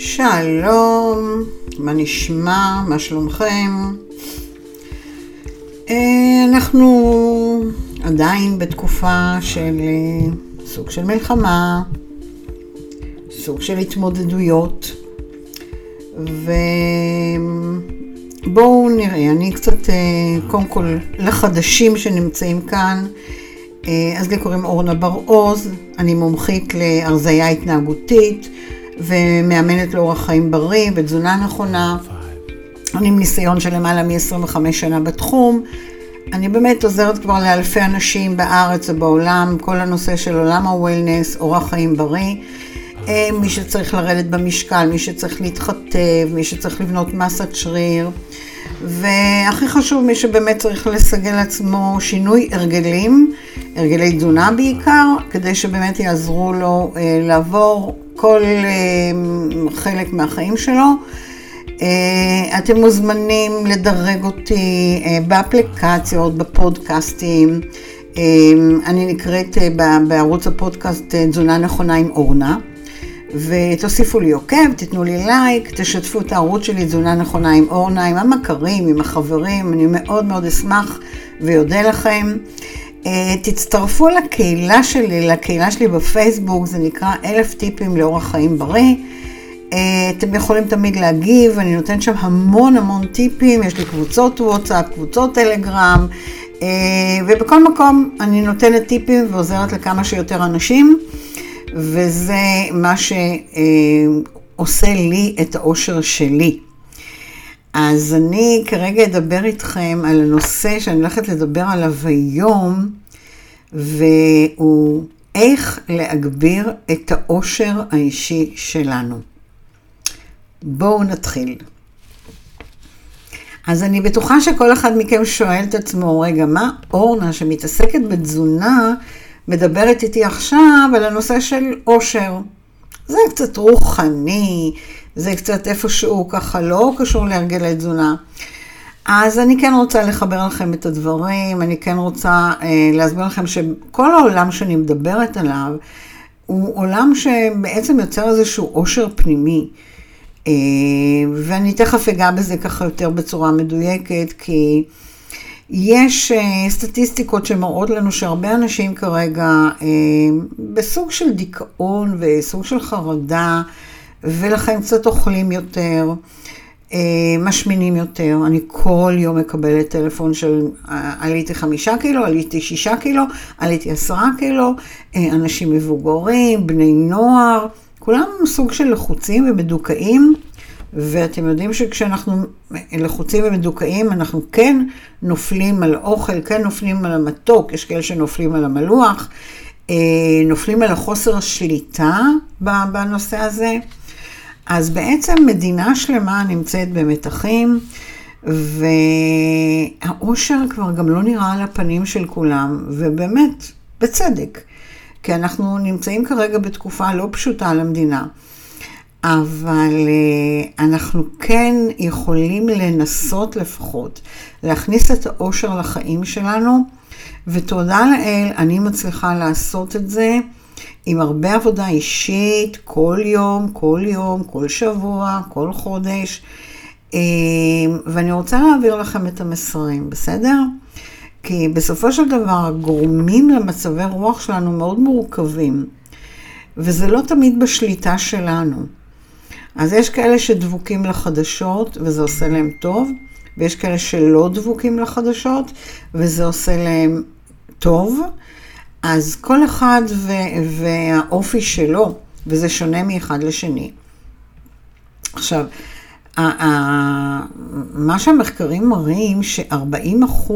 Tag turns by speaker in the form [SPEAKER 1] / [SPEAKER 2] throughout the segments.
[SPEAKER 1] שלום, מה נשמע? מה שלומכם? אה, אנחנו עדיין בתקופה של אה, סוג של מלחמה, סוג של התמודדויות, ובואו נראה, אני קצת, אה, קודם כל, לחדשים שנמצאים כאן, אז לי קוראים אורנה בר-עוז, אני מומחית להרזייה התנהגותית. ומאמנת לאורח חיים בריא ותזונה נכונה. אני עם ניסיון של למעלה מ-25 שנה בתחום. אני באמת עוזרת כבר לאלפי אנשים בארץ ובעולם, כל הנושא של עולם הוולנס, אורח חיים בריא. אה, מי שצריך לרדת במשקל, מי שצריך להתחתב, מי שצריך לבנות מסת שריר. והכי חשוב, מי שבאמת צריך לסגל לעצמו שינוי הרגלים, הרגלי תזונה בעיקר, כדי שבאמת יעזרו לו אה, לעבור כל אה, חלק מהחיים שלו. אה, אתם מוזמנים לדרג אותי אה, באפליקציות, בפודקאסטים. אני נקראת בערוץ הפודקאסט תזונה נכונה עם אורנה. ותוסיפו לי עוקב, תיתנו לי לייק, תשתפו את הערוץ שלי תזונה נכונה עם אורנה, עם המכרים, עם החברים, אני מאוד מאוד אשמח ויודה לכם. אה, תצטרפו לקהילה שלי, לקהילה שלי בפייסבוק, זה נקרא אלף טיפים לאורח חיים בריא. אה, אתם יכולים תמיד להגיב, אני נותנת שם המון המון טיפים, יש לי קבוצות וואטסאפ, קבוצות טלגרם, אה, ובכל מקום אני נותנת טיפים ועוזרת לכמה שיותר אנשים, וזה מה שעושה לי את האושר שלי. אז אני כרגע אדבר איתכם על הנושא שאני הולכת לדבר עליו היום, והוא איך להגביר את העושר האישי שלנו. בואו נתחיל. אז אני בטוחה שכל אחד מכם שואל את עצמו, רגע, מה אורנה שמתעסקת בתזונה מדברת איתי עכשיו על הנושא של עושר? זה קצת רוחני, זה קצת איפשהו ככה לא קשור להרגלי תזונה. אז אני כן רוצה לחבר לכם את הדברים, אני כן רוצה אה, להסביר לכם שכל העולם שאני מדברת עליו, הוא עולם שבעצם יוצר איזשהו עושר פנימי. אה, ואני תכף אגע בזה ככה יותר בצורה מדויקת, כי יש אה, סטטיסטיקות שמראות לנו שהרבה אנשים כרגע אה, בסוג של דיכאון וסוג של חרדה, ולכן קצת אוכלים יותר, אה, משמינים יותר. אני כל יום מקבלת טלפון של עליתי חמישה קילו, עליתי שישה קילו, עליתי עשרה קילו, אנשים מבוגרים, בני נוער, כולם סוג של לחוצים ומדוכאים. ואתם יודעים שכשאנחנו לחוצים ומדוכאים, אנחנו כן נופלים על אוכל, כן נופלים על המתוק, יש כאלה שנופלים על המלוח, אה, נופלים על החוסר השליטה בנושא הזה. אז בעצם מדינה שלמה נמצאת במתחים, והאושר כבר גם לא נראה על הפנים של כולם, ובאמת, בצדק, כי אנחנו נמצאים כרגע בתקופה לא פשוטה למדינה. אבל אה, אנחנו כן יכולים לנסות לפחות להכניס את האושר לחיים שלנו, ותודה לאל, אני מצליחה לעשות את זה עם הרבה עבודה אישית, כל יום, כל יום, כל שבוע, כל חודש, אה, ואני רוצה להעביר לכם את המסרים, בסדר? כי בסופו של דבר הגורמים למצבי רוח שלנו מאוד מורכבים, וזה לא תמיד בשליטה שלנו. אז יש כאלה שדבוקים לחדשות, וזה עושה להם טוב, ויש כאלה שלא דבוקים לחדשות, וזה עושה להם טוב. אז כל אחד ו- והאופי שלו, וזה שונה מאחד לשני. עכשיו, מה שהמחקרים מראים, ש-40%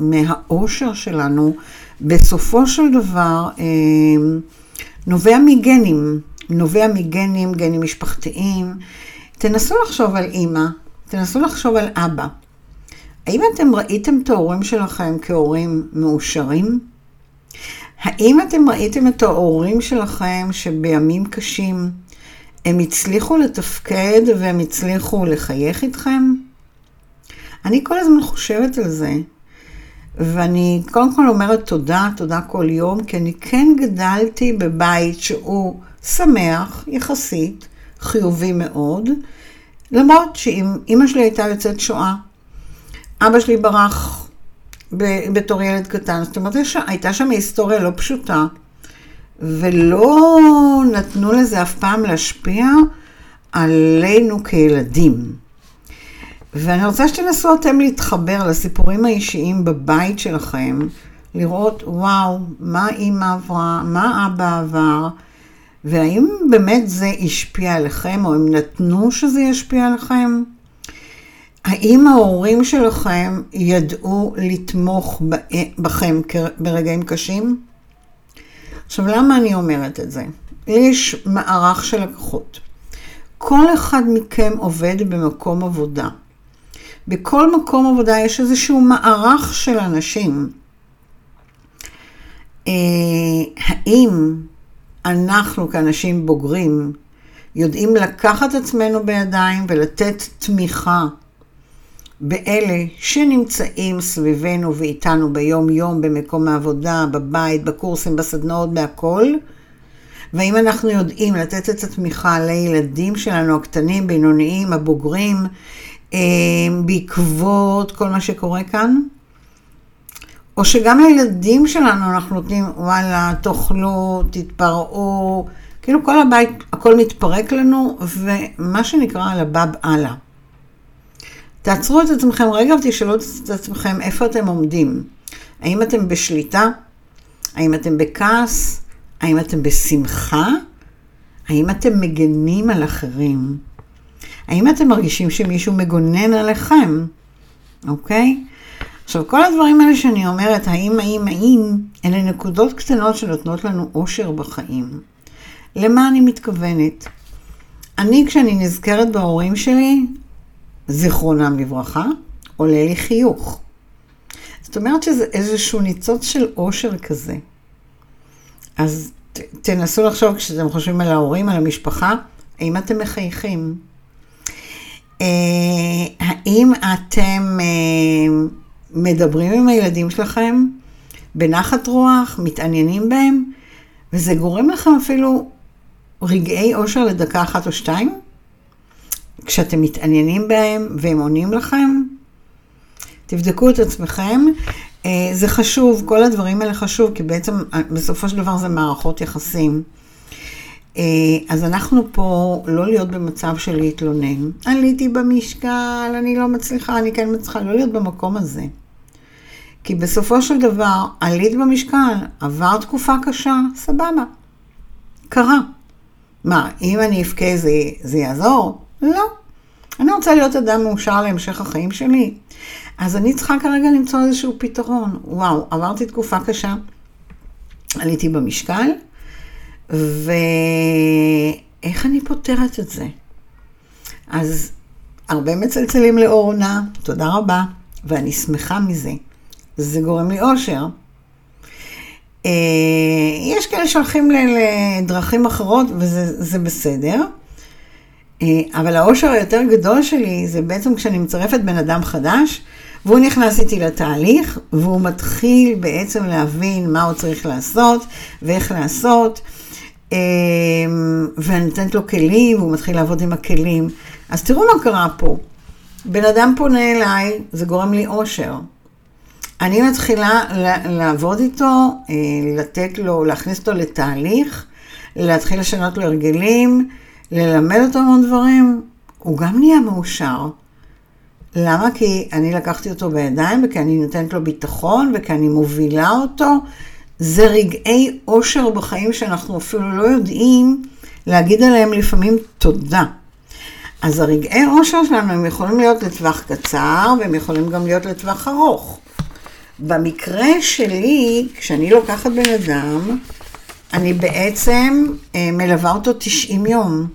[SPEAKER 1] מהאושר שלנו, בסופו של דבר, אה, נובע מגנים. נובע מגנים, גנים משפחתיים. תנסו לחשוב על אימא, תנסו לחשוב על אבא. האם אתם ראיתם את ההורים שלכם כהורים מאושרים? האם אתם ראיתם את ההורים שלכם שבימים קשים הם הצליחו לתפקד והם הצליחו לחייך איתכם? אני כל הזמן חושבת על זה, ואני קודם כל אומרת תודה, תודה כל יום, כי אני כן גדלתי בבית שהוא שמח יחסית, חיובי מאוד, למרות שאימא שלי הייתה יוצאת שואה, אבא שלי ברח בתור ילד קטן, זאת אומרת, הייתה שם היסטוריה לא פשוטה, ולא נתנו לזה אף פעם להשפיע עלינו כילדים. ואני רוצה שתנסו אתם להתחבר לסיפורים האישיים בבית שלכם, לראות, וואו, מה אימא עברה, מה אבא עבר, והאם באמת זה השפיע עליכם, או הם נתנו שזה ישפיע עליכם? האם ההורים שלכם ידעו לתמוך בכם ברגעים קשים? עכשיו, למה אני אומרת את זה? יש מערך של לקוחות. כל אחד מכם עובד במקום עבודה. בכל מקום עבודה יש איזשהו מערך של אנשים. אה, האם אנחנו כאנשים בוגרים יודעים לקחת עצמנו בידיים ולתת תמיכה באלה שנמצאים סביבנו ואיתנו ביום-יום, במקום העבודה, בבית, בקורסים, בסדנאות, בהכל? והאם אנחנו יודעים לתת את התמיכה לילדים שלנו, הקטנים, בינוניים, הבוגרים, אה, בעקבות כל מה שקורה כאן? או שגם לילדים שלנו אנחנו נותנים, וואלה, תאכלו, תתפרעו, כאילו כל הבית, הכל מתפרק לנו, ומה שנקרא על הבב הלאה. תעצרו את עצמכם רגע ותשאלו את עצמכם איפה אתם עומדים. האם אתם בשליטה? האם אתם בכעס? האם אתם בשמחה? האם אתם מגנים על אחרים? האם אתם מרגישים שמישהו מגונן עליכם? אוקיי? עכשיו, כל הדברים האלה שאני אומרת, האם, האם, האם, אלה נקודות קטנות שנותנות לנו אושר בחיים. למה אני מתכוונת? אני, כשאני נזכרת בהורים שלי, זיכרונם לברכה, עולה לי חיוך. זאת אומרת שזה איזשהו ניצוץ של אושר כזה. אז ת, תנסו לחשוב כשאתם חושבים על ההורים, על המשפחה, האם אתם מחייכים? אה, האם אתם מדברים עם הילדים שלכם בנחת רוח, מתעניינים בהם, וזה גורם לכם אפילו רגעי אושר לדקה אחת או שתיים? כשאתם מתעניינים בהם והם עונים לכם? תבדקו את עצמכם. אה, זה חשוב, כל הדברים האלה חשוב, כי בעצם אה, בסופו של דבר זה מערכות יחסים. אה, אז אנחנו פה לא להיות במצב של להתלונן. עליתי במשקל, אני לא מצליחה, אני כן מצליחה, לא להיות במקום הזה. כי בסופו של דבר, עלית במשקל, עבר תקופה קשה, סבבה. קרה. מה, אם אני אבכה זה, זה יעזור? לא. אני רוצה להיות אדם מאושר להמשך החיים שלי. אז אני צריכה כרגע למצוא איזשהו פתרון. וואו, עברתי תקופה קשה, עליתי במשקל, ואיך אני פותרת את זה? אז הרבה מצלצלים לאורנה, תודה רבה, ואני שמחה מזה. זה גורם לי אושר. אה, יש כאלה שהולכים לדרכים אחרות וזה בסדר, אה, אבל האושר היותר גדול שלי זה בעצם כשאני מצרפת בן אדם חדש, והוא נכנס איתי לתהליך, והוא מתחיל בעצם להבין מה הוא צריך לעשות ואיך לעשות, אה, ואני נותנת לו כלים, והוא מתחיל לעבוד עם הכלים. אז תראו מה קרה פה. בן אדם פונה אליי, זה גורם לי אושר. אני מתחילה לעבוד איתו, אה, לתת לו, להכניס אותו לתהליך, להתחיל לשנות לו הרגלים, ללמד אותו המון דברים, הוא גם נהיה מאושר. למה? כי אני לקחתי אותו בידיים וכי אני נותנת לו ביטחון וכי אני מובילה אותו. זה רגעי אושר בחיים שאנחנו אפילו לא יודעים להגיד עליהם לפעמים תודה. אז הרגעי אושר שלנו הם יכולים להיות לטווח קצר והם יכולים גם להיות לטווח ארוך. במקרה שלי, כשאני לוקחת בן אדם, אני בעצם אה, מלווה אותו 90 יום.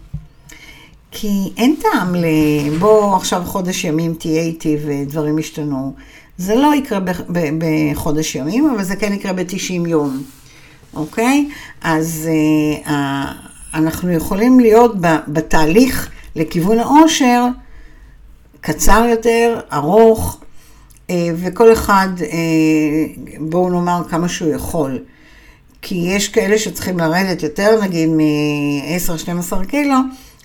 [SPEAKER 1] כי אין טעם ל... בוא עכשיו חודש ימים תהיה איתי ודברים ישתנו. זה לא יקרה בחודש ימים, אבל זה כן יקרה ב-90 יום, אוקיי? אז אה, אנחנו יכולים להיות בתהליך לכיוון העושר קצר יותר, ארוך, וכל אחד, אה, בואו נאמר כמה שהוא יכול. כי יש כאלה שצריכים לרדת יותר, נגיד מ-10-12 קילו,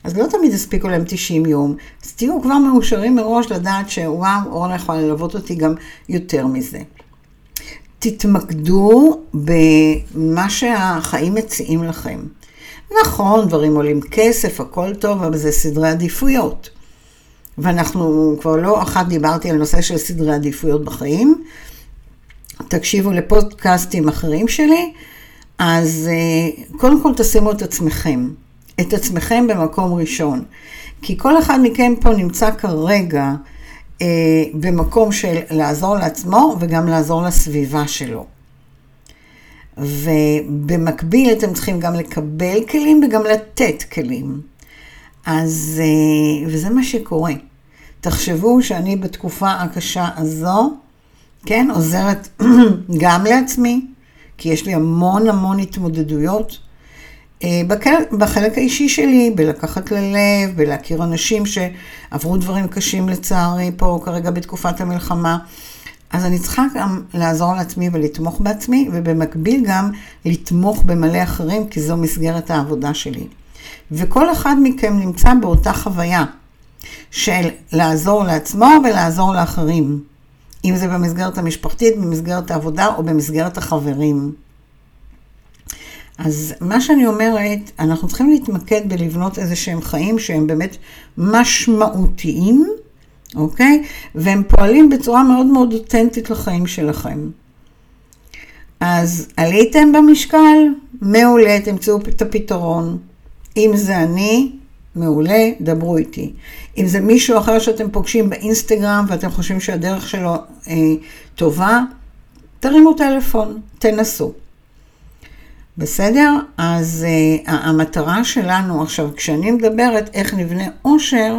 [SPEAKER 1] אז לא תמיד הספיקו להם 90 יום, אז תהיו כבר מאושרים מראש לדעת שוואו, אורנה יכולה ללוות אותי גם יותר מזה. תתמקדו במה שהחיים מציעים לכם. נכון, דברים עולים כסף, הכל טוב, אבל זה סדרי עדיפויות. ואנחנו כבר לא אחת דיברתי על נושא של סדרי עדיפויות בחיים. תקשיבו לפודקאסטים אחרים שלי, אז אה, קודם כל תשימו את עצמכם, את עצמכם במקום ראשון. כי כל אחד מכם פה נמצא כרגע אה, במקום של לעזור לעצמו וגם לעזור לסביבה שלו. ובמקביל אתם צריכים גם לקבל כלים וגם לתת כלים. אז, אה, וזה מה שקורה. תחשבו שאני בתקופה הקשה הזו, כן, עוזרת גם לעצמי, כי יש לי המון המון התמודדויות. אה, בחלק האישי שלי, בלקחת ללב, בלהכיר אנשים שעברו דברים קשים לצערי פה כרגע בתקופת המלחמה. אז אני צריכה גם לעזור לעצמי ולתמוך בעצמי, ובמקביל גם לתמוך במלא אחרים, כי זו מסגרת העבודה שלי. וכל אחד מכם נמצא באותה חוויה של לעזור לעצמו ולעזור לאחרים. אם זה במסגרת המשפחתית, במסגרת העבודה או במסגרת החברים. אז מה שאני אומרת, אנחנו צריכים להתמקד בלבנות איזה שהם חיים שהם באמת משמעותיים, אוקיי? והם פועלים בצורה מאוד מאוד אותנטית לחיים שלכם. אז עליתם במשקל, מעולה, תמצאו את הפתרון. אם זה אני, מעולה, דברו איתי. אם זה מישהו אחר שאתם פוגשים באינסטגרם ואתם חושבים שהדרך שלו אה, טובה, תרימו טלפון, תנסו. בסדר? אז uh, המטרה שלנו עכשיו, כשאני מדברת איך נבנה עושר,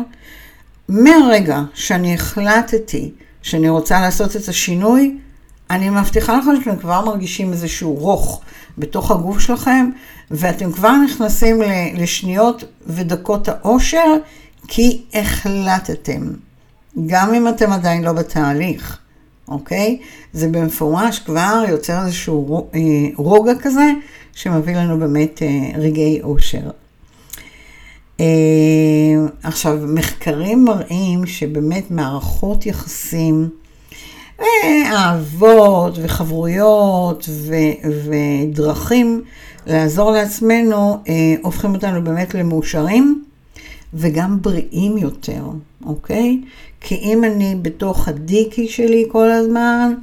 [SPEAKER 1] מהרגע שאני החלטתי שאני רוצה לעשות את השינוי, אני מבטיחה לכם שאתם כבר מרגישים איזשהו רוך בתוך הגוף שלכם, ואתם כבר נכנסים לשניות ודקות העושר, כי החלטתם. גם אם אתם עדיין לא בתהליך, אוקיי? זה במפורש כבר יוצר איזשהו אה, רוגע כזה, שמביא לנו באמת אה, רגעי אושר. אה, עכשיו, מחקרים מראים שבאמת מערכות יחסים, אהבות וחברויות ו- ודרכים לעזור לעצמנו, הופכים אותנו באמת למאושרים וגם בריאים יותר, אוקיי? כי אם אני בתוך הדיקי שלי כל הזמן,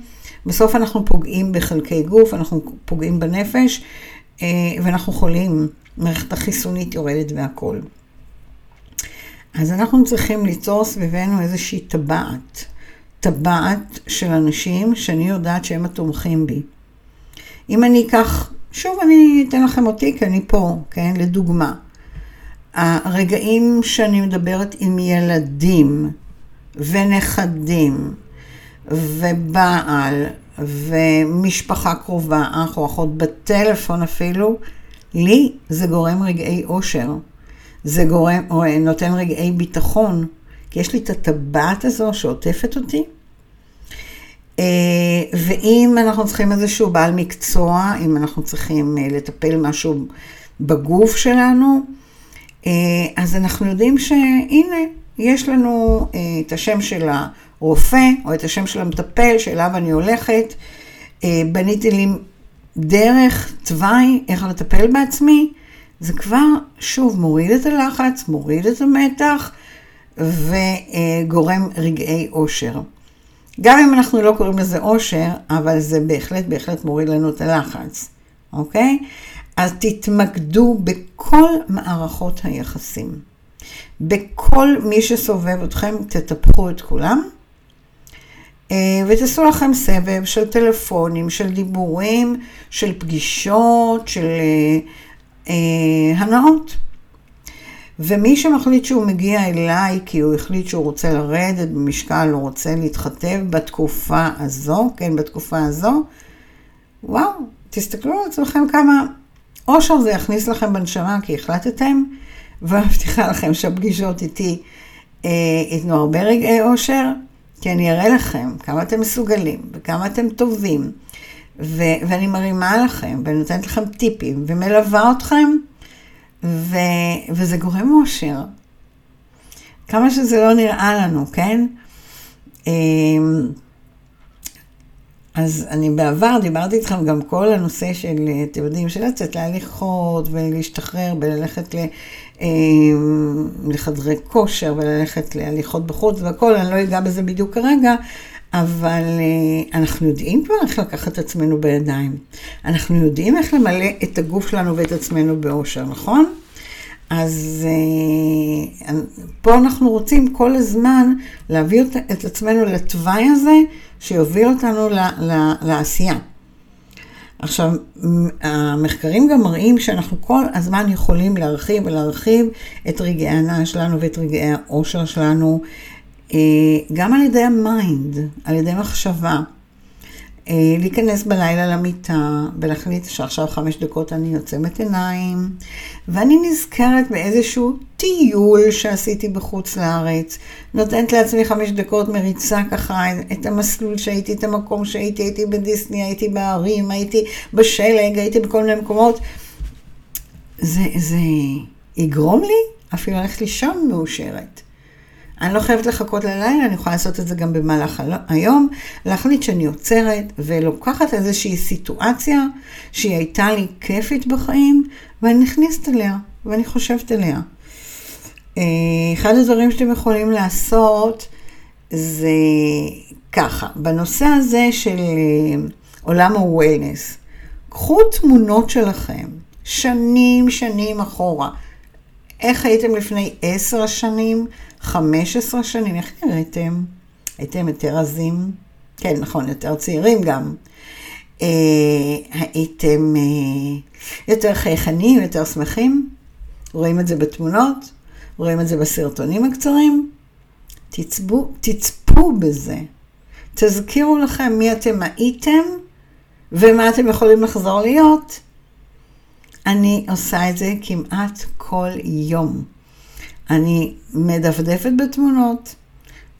[SPEAKER 1] בסוף אנחנו פוגעים בחלקי גוף, אנחנו פוגעים בנפש, אה, ואנחנו חולים, מערכת החיסונית יורדת והכול. אז אנחנו צריכים ליצור סביבנו איזושהי טבעת, טבעת של אנשים שאני יודעת שהם התומכים בי. אם אני אקח, שוב אני אתן לכם אותי כי אני פה, כן, לדוגמה. הרגעים שאני מדברת עם ילדים ונכדים ובעל ומשפחה קרובה, אח או אחות, בטלפון אפילו, לי זה גורם רגעי אושר. זה גורם, נותן רגעי ביטחון, כי יש לי את הטבעת הזו שעוטפת אותי. אה, ואם אנחנו צריכים איזשהו בעל מקצוע, אם אנחנו צריכים אה, לטפל משהו בגוף שלנו, אה, אז אנחנו יודעים שהנה, יש לנו את השם של הרופא, או את השם של המטפל, שאליו אני הולכת. בניתי לי דרך, תוואי, איך לטפל בעצמי. זה כבר, שוב, מוריד את הלחץ, מוריד את המתח וגורם רגעי אושר. גם אם אנחנו לא קוראים לזה אושר, אבל זה בהחלט, בהחלט מוריד לנו את הלחץ, אוקיי? אז תתמקדו בכל מערכות היחסים. בכל מי שסובב אתכם, תטפחו את כולם. אה, ותעשו לכם סבב של טלפונים, של דיבורים, של פגישות, של אה, אה, הנאות. ומי שמחליט שהוא מגיע אליי כי הוא החליט שהוא רוצה לרדת במשקל, הוא רוצה להתחתב בתקופה הזו, כן, בתקופה הזו, וואו, תסתכלו על עצמכם כמה אושר זה יכניס לכם בנשמה כי החלטתם, ומבטיחה לכם שהפגישות איתי אה, ייתנו הרבה רגעי אושר, כי אני אראה לכם כמה אתם מסוגלים וכמה אתם טובים, ו- ואני מרימה לכם ונותנת לכם טיפים ומלווה אתכם ו, וזה גורם אושר. כמה שזה לא נראה לנו, כן? אמ, אז אני בעבר דיברתי איתכם גם כל הנושא של, אתם יודעים, של לצאת להליכות ולהשתחרר וללכת ל, אמ, לחדרי כושר וללכת להליכות בחוץ והכל, אני לא אגע בזה בדיוק כרגע, אבל אה, אנחנו יודעים כבר איך לקחת את עצמנו בידיים. אנחנו יודעים איך למלא את הגוף שלנו ואת עצמנו באושר, נכון? אז אה, פה אנחנו רוצים כל הזמן להביא את עצמנו לתוואי הזה שיוביל אותנו לעשייה. עכשיו, המחקרים גם מראים שאנחנו כל הזמן יכולים להרחיב ולהרחיב את רגעי ההנאה שלנו ואת רגעי האושר שלנו, גם על ידי ה mind, על ידי מחשבה. אה, להיכנס בלילה למיטה ולהחליט שעכשיו חמש דקות אני עוצמת עיניים, ואני נזכרת באיזשהו טיול שעשיתי בחוץ לארץ, נותנת לעצמי חמש דקות מריצה ככה את המסלול שהייתי, את המקום שהייתי, הייתי בדיסני, הייתי בערים, הייתי בשלג, הייתי בכל מיני מקומות. זה, זה יגרום לי אפילו ללכת לישון מאושרת. אני לא חייבת לחכות ללילה, אני יכולה לעשות את זה גם במהלך היום, להחליט שאני עוצרת ולוקחת איזושהי סיטואציה שהיא הייתה לי כיפית בחיים, ואני נכנסת אליה, ואני חושבת עליה. אה, אחד הדברים שאתם יכולים לעשות זה ככה, בנושא הזה של אה, עולם ה-Wellness, קחו תמונות שלכם, שנים שנים אחורה. איך הייתם לפני עשר שנים, חמש עשרה שנים, איך נראיתם? הייתם יותר רזים? כן, נכון, יותר צעירים גם. אה, הייתם אה, יותר חייכנים, יותר שמחים? רואים את זה בתמונות? רואים את זה בסרטונים הקצרים? תצפו, תצפו בזה. תזכירו לכם מי אתם הייתם ומה אתם יכולים לחזור להיות. אני עושה את זה כמעט כל יום. אני מדפדפת בתמונות,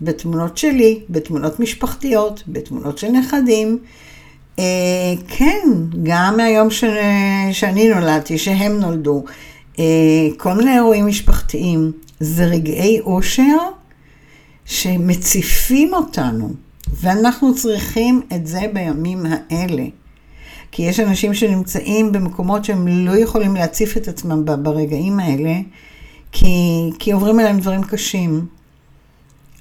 [SPEAKER 1] בתמונות שלי, בתמונות משפחתיות, בתמונות של נכדים. אה, כן, גם מהיום ש... שאני נולדתי, שהם נולדו. אה, כל מיני אירועים משפחתיים. זה רגעי אושר שמציפים אותנו, ואנחנו צריכים את זה בימים האלה. כי יש אנשים שנמצאים במקומות שהם לא יכולים להציף את עצמם ברגעים האלה, כי, כי עוברים עליהם דברים קשים.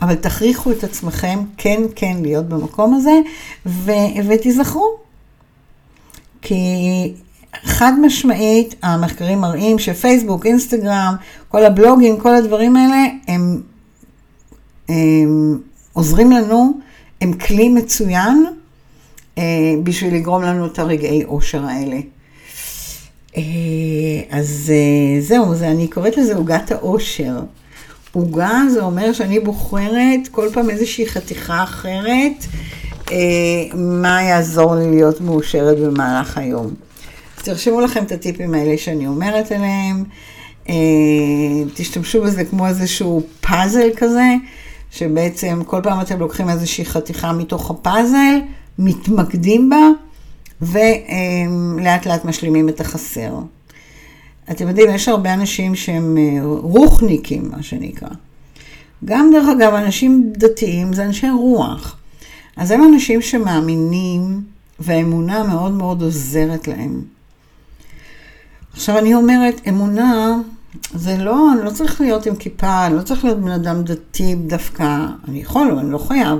[SPEAKER 1] אבל תכריחו את עצמכם כן, כן להיות במקום הזה, ו, ותיזכרו. כי חד משמעית, המחקרים מראים שפייסבוק, אינסטגרם, כל הבלוגים, כל הדברים האלה, הם, הם עוזרים לנו, הם כלי מצוין אה, בשביל לגרום לנו את הרגעי אושר האלה. אה, אז אה, זהו, זה, אני קוראת לזה עוגת העושר. עוגה זה אומר שאני בוחרת כל פעם איזושהי חתיכה אחרת, אה, מה יעזור לי להיות מאושרת במהלך היום. אז תרשמו לכם את הטיפים האלה שאני אומרת עליהם, תשתמשו בזה כמו איזשהו פאזל כזה, שבעצם כל פעם אתם לוקחים איזושהי חתיכה מתוך הפאזל, מתמקדים בה, ולאט לאט משלימים את החסר. אתם יודעים, יש הרבה אנשים שהם אה, רוחניקים, מה שנקרא. גם דרך אגב, אנשים דתיים זה אנשי רוח. אז הם אנשים שמאמינים, והאמונה מאוד מאוד עוזרת להם. עכשיו אני אומרת, אמונה, זה לא, אני לא צריך להיות עם כיפה, אני לא צריך להיות בן אדם דתי דווקא, אני יכול, אבל אני לא חייב.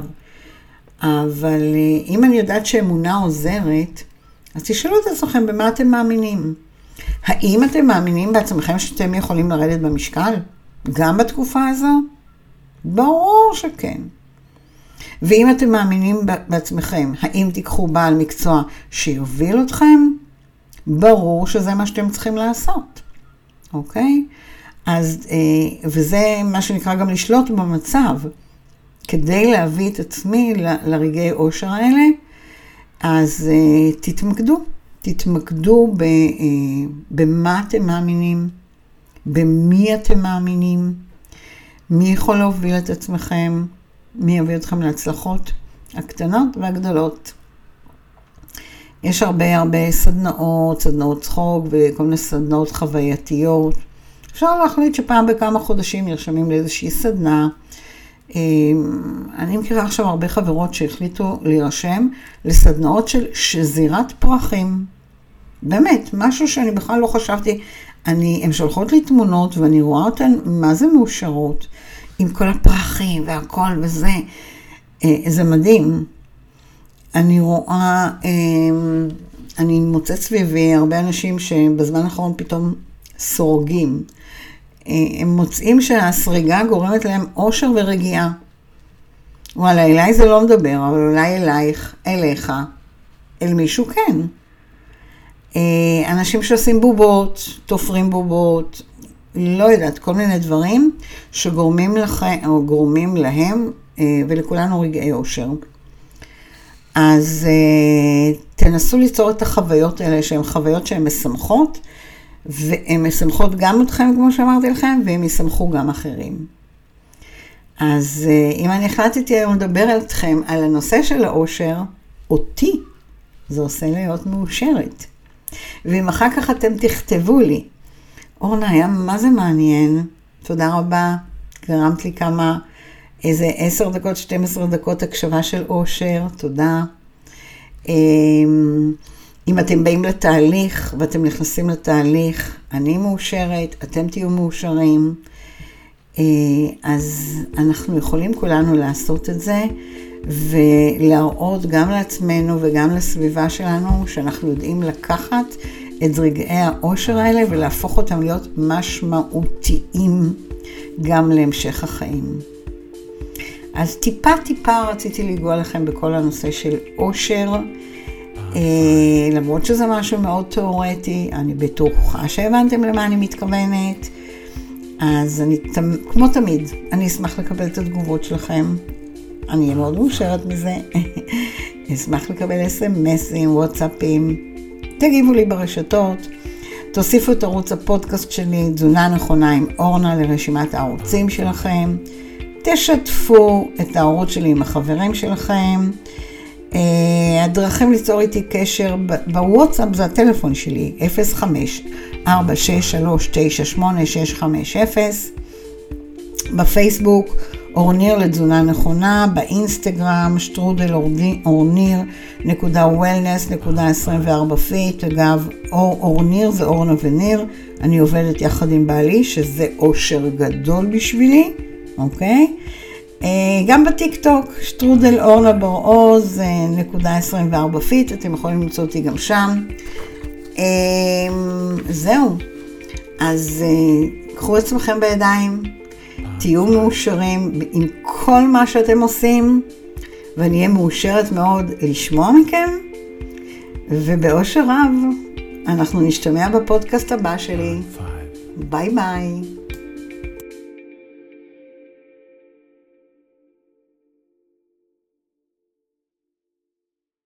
[SPEAKER 1] אבל אה, אם אני יודעת שאמונה עוזרת, אז תשאלו את עצמכם במה אתם מאמינים. האם אתם מאמינים בעצמכם שאתם יכולים לרדת במשקל? גם בתקופה הזו? ברור שכן. ואם אתם מאמינים בעצמכם, האם תיקחו בעל מקצוע שיוביל אתכם? ברור שזה מה שאתם צריכים לעשות, אוקיי? אז, אה, וזה מה שנקרא גם לשלוט במצב. כדי להביא את עצמי לרגעי אושר האלה, אז uh, תתמקדו, תתמקדו ב, uh, במה אתם מאמינים, במי אתם מאמינים, מי יכול להוביל את עצמכם, מי יביא אתכם להצלחות הקטנות והגדולות. יש הרבה הרבה סדנאות, סדנאות צחוק וכל מיני סדנאות חווייתיות. אפשר להחליט שפעם בכמה חודשים נרשמים לאיזושהי סדנה. אמ, אני מכירה עכשיו הרבה חברות שהחליטו להירשם לסדנאות של שזירת פרחים. באמת, משהו שאני בכלל לא חשבתי. אני, הן שולחות לי תמונות ואני רואה אותן, מה זה מאושרות, עם כל הפרחים והכל וזה. אה, זה מדהים. אני רואה, אמ, אני מוצאת סביבי הרבה אנשים שבזמן האחרון פתאום סורגים. אה, הם מוצאים שהסריגה גורמת להם אושר ורגיעה. וואלה, אליי זה לא מדבר, אבל אולי אלייך, אליך, אל מישהו כן. אה, אנשים שעושים בובות, תופרים בובות, לא יודעת, כל מיני דברים שגורמים לכם, או גורמים להם אה, ולכולנו רגעי אושר. אז תנסו ליצור את החוויות האלה, שהן חוויות שהן משמחות, והן משמחות גם אתכם, כמו שאמרתי לכם, והן ישמחו גם אחרים. אז אה, אם אני החלטתי היום לדבר אתכם על הנושא של האושר, אותי זה עושה להיות מאושרת. ואם אחר כך אתם תכתבו לי, אורנה, היה מה זה מעניין, תודה רבה, גרמת לי כמה, איזה עשר דקות, 12 דקות הקשבה של אושר, תודה. אם אתם באים לתהליך ואתם נכנסים לתהליך, אני מאושרת, אתם תהיו מאושרים, אה, אז אנחנו יכולים כולנו לעשות את זה ולהראות גם לעצמנו וגם לסביבה שלנו שאנחנו יודעים לקחת את רגעי האושר האלה ולהפוך אותם להיות משמעותיים גם להמשך החיים. אז טיפה טיפה רציתי לגוע לכם בכל הנושא של אושר. אה, למרות שזה משהו מאוד תיאורטי, אני בטוחה שהבנתם למה אני מתכוונת. אז אני, כמו תמיד, אני אשמח לקבל את התגובות שלכם. אני מאוד מאושרת מזה. אשמח לקבל אס.אם.אסים, וואטסאפים. תגיבו לי ברשתות. תוסיפו את ערוץ הפודקאסט שלי, תזונה נכונה עם אורנה, לרשימת הערוצים שלכם. תשתפו את הערוץ שלי עם החברים שלכם. אה, הדרכים ליצור איתי קשר בוואטסאפ זה הטלפון שלי, 05-463-98650. בפייסבוק, אורניר לתזונה נכונה, באינסטגרם, שטרודל אורניר נקודה wellness נקודה 24 fit, אגב, אור, אורניר זה אורנה וניר, אני עובדת יחד עם בעלי, שזה אושר גדול בשבילי, אוקיי? אה, גם בטיק טוק, שטרודל אורנה בר-עוז, אה, נקודה 24 fit, אתם יכולים למצוא אותי גם שם. אה, זהו, אז קחו עצמכם בידיים, תהיו מאושרים עם כל מה שאתם עושים, ואני אהיה מאושרת מאוד לשמוע מכם, ובאושר רב אנחנו נשתמע בפודקאסט הבא שלי. ביי ביי.